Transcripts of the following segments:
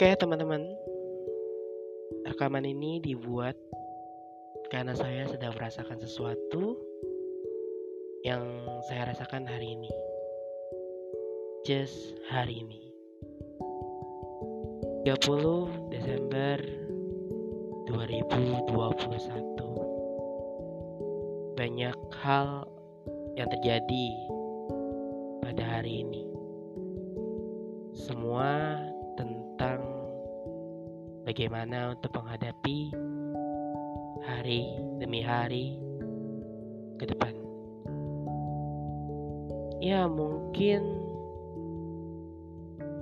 Oke, teman-teman. Rekaman ini dibuat karena saya sedang merasakan sesuatu yang saya rasakan hari ini. Just hari ini. 30 Desember 2021. Banyak hal yang terjadi pada hari ini. Semua bagaimana untuk menghadapi hari demi hari ke depan. Ya, mungkin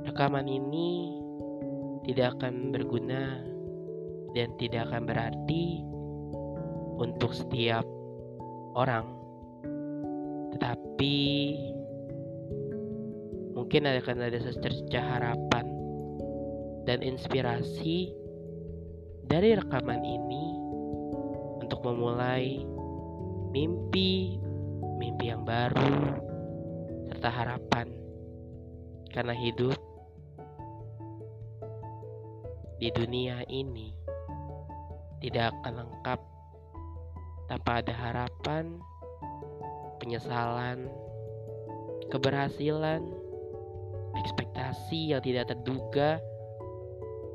rekaman ini tidak akan berguna dan tidak akan berarti untuk setiap orang, tetapi mungkin akan ada secercah harapan dan inspirasi dari rekaman ini untuk memulai mimpi, mimpi yang baru, serta harapan. Karena hidup di dunia ini tidak akan lengkap tanpa ada harapan, penyesalan, keberhasilan, ekspektasi yang tidak terduga,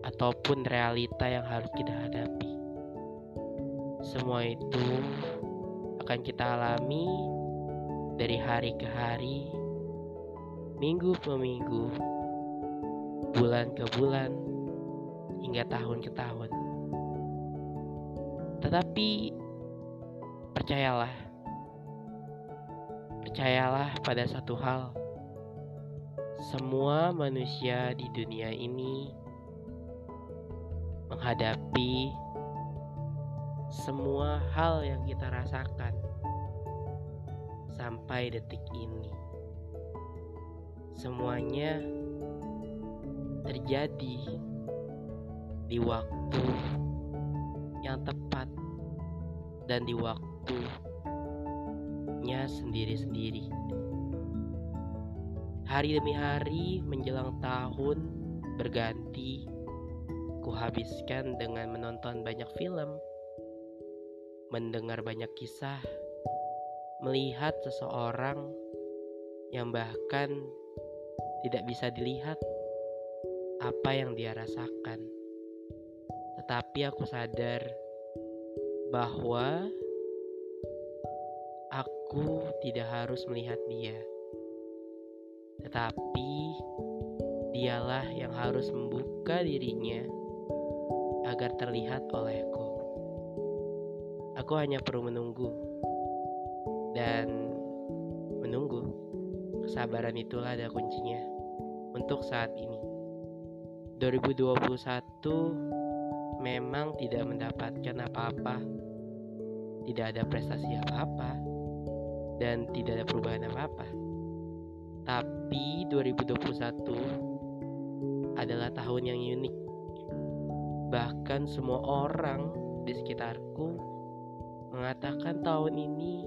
ataupun realita yang harus kita hadapi. Semua itu akan kita alami dari hari ke hari, minggu ke minggu, bulan ke bulan, hingga tahun ke tahun. Tetapi percayalah, percayalah pada satu hal: semua manusia di dunia ini menghadapi semua hal yang kita rasakan sampai detik ini. Semuanya terjadi di waktu yang tepat dan di waktunya sendiri-sendiri. Hari demi hari menjelang tahun berganti, kuhabiskan dengan menonton banyak film, mendengar banyak kisah, melihat seseorang yang bahkan tidak bisa dilihat apa yang dia rasakan. Tetapi aku sadar bahwa aku tidak harus melihat dia, tetapi dialah yang harus membuka dirinya agar terlihat olehku. Aku hanya perlu menunggu dan menunggu. Kesabaran itulah ada kuncinya untuk saat ini. 2021 memang tidak mendapatkan apa-apa, tidak ada prestasi apa-apa, dan tidak ada perubahan apa-apa. Tapi 2021 adalah tahun yang unik. Bahkan semua orang di sekitarku mengatakan tahun ini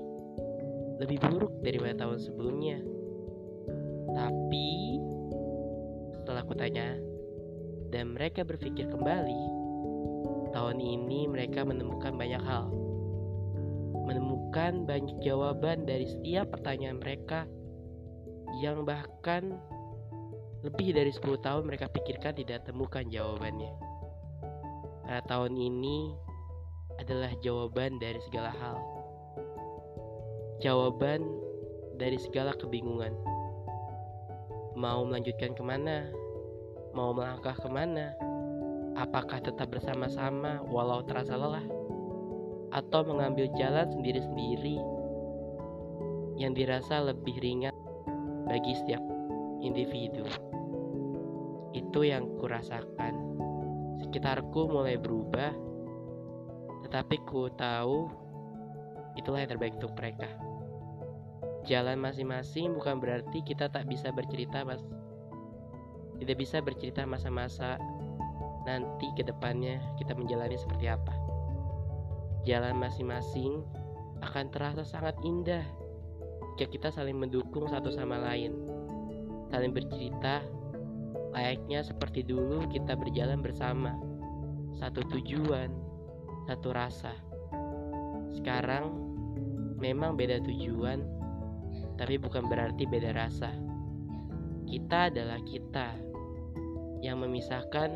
lebih buruk daripada tahun sebelumnya. Tapi setelah aku tanya dan mereka berpikir kembali, tahun ini mereka menemukan banyak hal. Menemukan banyak jawaban dari setiap pertanyaan mereka yang bahkan lebih dari 10 tahun mereka pikirkan tidak temukan jawabannya. Pada tahun ini adalah jawaban dari segala hal. Jawaban dari segala kebingungan. Mau melanjutkan ke mana? Mau melangkah ke mana? Apakah tetap bersama-sama walau terasa lelah? Atau mengambil jalan sendiri-sendiri yang dirasa lebih ringan bagi setiap individu? Itu yang kurasakan. Sekitarku mulai berubah, tetapi ku tahu itulah yang terbaik untuk mereka. Jalan masing-masing bukan berarti kita tak bisa bercerita, Mas. Tidak bisa bercerita masa-masa nanti ke depannya kita menjalani seperti apa. Jalan masing-masing akan terasa sangat indah jika kita saling mendukung satu sama lain, saling bercerita, Layaknya seperti dulu kita berjalan bersama. Satu tujuan, satu rasa. Sekarang memang beda tujuan, tapi bukan berarti beda rasa. Kita adalah kita. Yang memisahkan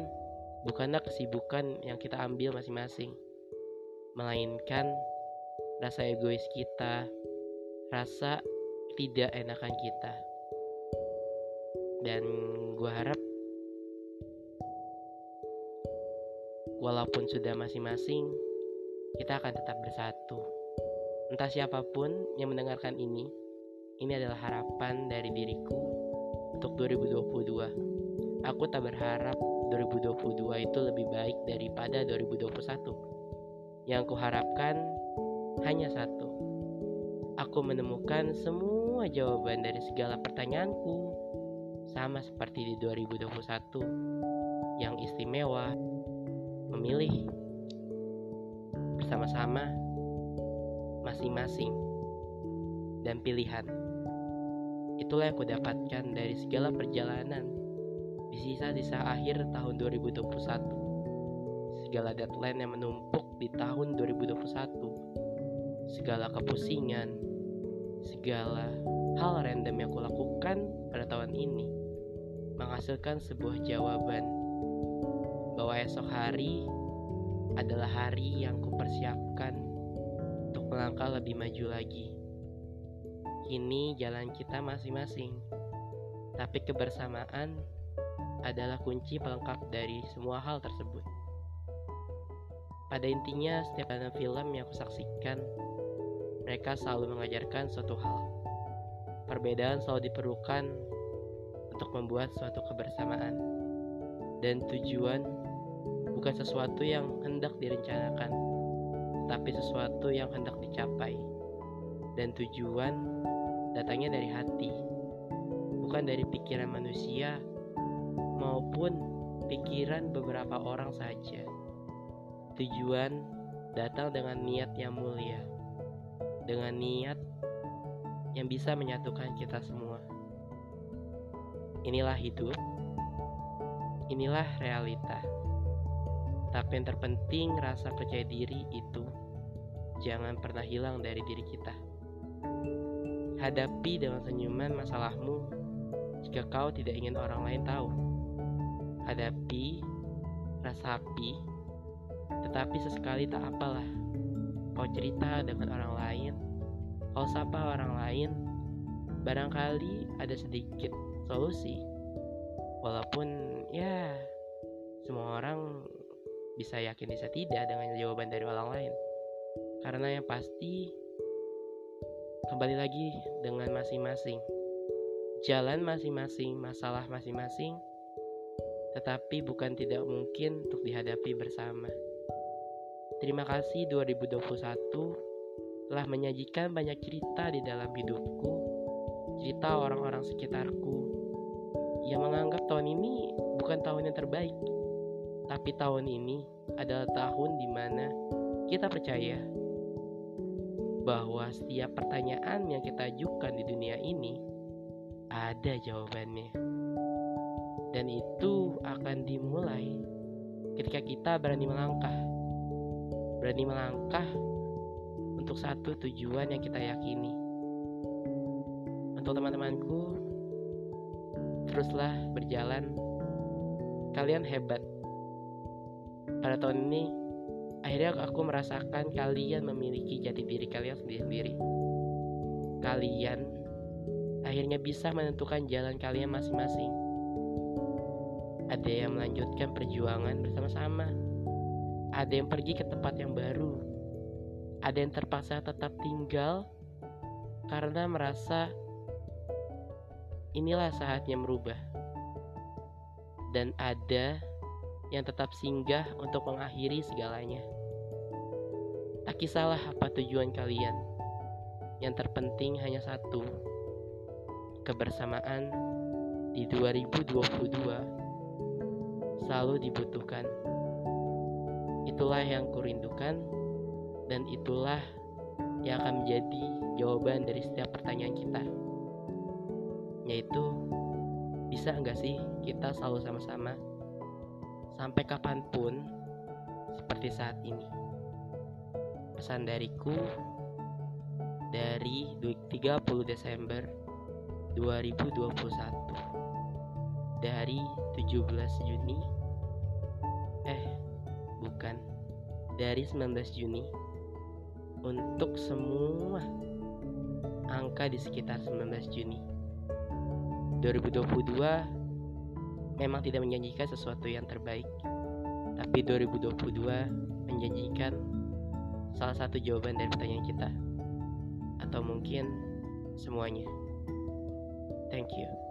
bukanlah kesibukan yang kita ambil masing-masing, melainkan rasa egois kita, rasa tidak enakan kita. Dan gue harap walaupun sudah masing-masing, kita akan tetap bersatu. Entah siapa pun yang mendengarkan ini, ini adalah harapan dari diriku untuk 2022. Aku tak berharap 2022 itu lebih baik daripada 2021. Yang kuharapkan hanya satu. Aku menemukan semua jawaban dari segala pertanyaanku sama seperti di 2021 yang istimewa memilih bersama-sama masing-masing dan pilihan. Itulah yang kudapatkan dari segala perjalanan di sisa-sisa akhir tahun 2021. Segala deadline yang menumpuk di tahun 2021. Segala kepusingan, segala hal random yang kulakukan pada tahun ini menghasilkan sebuah jawaban bahwa esok hari adalah hari yang kupersiapkan untuk melangkah lebih maju lagi. Kini jalan kita masing-masing, tapi kebersamaan adalah kunci pelengkap dari semua hal tersebut. Pada intinya, setiap dalam film yang aku saksikan, mereka selalu mengajarkan suatu hal. Perbedaan selalu diperlukan untuk membuat suatu kebersamaan, dan tujuan bukan sesuatu yang hendak direncanakan, tapi sesuatu yang hendak dicapai. Dan tujuan datangnya dari hati, bukan dari pikiran manusia maupun pikiran beberapa orang saja. Tujuan datang dengan niat yang mulia, dengan niat yang bisa menyatukan kita semua. Inilah hidup, inilah realita. Tapi yang terpenting rasa percaya diri itu jangan pernah hilang dari diri kita. Hadapi dengan senyuman masalahmu jika kau tidak ingin orang lain tahu. Hadapi, rasapi, tetapi sesekali tak apalah. Kau cerita dengan orang lain, kau sapa orang lain, barangkali ada sedikit solusi. Walaupun ya semua orang bisa yakin bisa tidak dengan jawaban dari orang lain. Karena yang pasti kembali lagi dengan masing-masing. Jalan masing-masing, masalah masing-masing, tetapi bukan tidak mungkin untuk dihadapi bersama. Terima kasih 2021 telah menyajikan banyak cerita di dalam hidupku, cerita orang-orang sekitarku yang menganggap tahun ini bukan tahun yang terbaik, tapi tahun ini adalah tahun di mana kita percaya bahwa setiap pertanyaan yang kita ajukan di dunia ini ada jawabannya. Dan itu akan dimulai ketika kita berani melangkah. Berani melangkah untuk satu tujuan yang kita yakini. Untuk teman-temanku, teruslah berjalan. Kalian hebat pada tahun ini akhirnya aku merasakan kalian memiliki jati diri kalian sendiri-sendiri. Kalian akhirnya bisa menentukan jalan kalian masing-masing. Ada yang melanjutkan perjuangan bersama-sama. Ada yang pergi ke tempat yang baru. Ada yang terpaksa tetap tinggal karena merasa inilah saatnya merubah. Dan ada yang tetap singgah untuk mengakhiri segalanya. Tak kisahlah apa tujuan kalian. Yang terpenting hanya satu. Kebersamaan di 2022 selalu dibutuhkan. Itulah yang kurindukan dan itulah yang akan menjadi jawaban dari setiap pertanyaan kita. Yaitu bisa nggak sih kita selalu sama-sama sampai kapan pun seperti saat ini. Pesan dariku dari 30 Desember 2021 dari 17 Juni eh bukan. Dari 19 Juni untuk semua angka di sekitar 19 Juni 2022 memang tidak menjanjikan sesuatu yang terbaik. Tapi 2022 menjanjikan salah satu jawaban dari pertanyaan kita. Atau mungkin semuanya. Thank you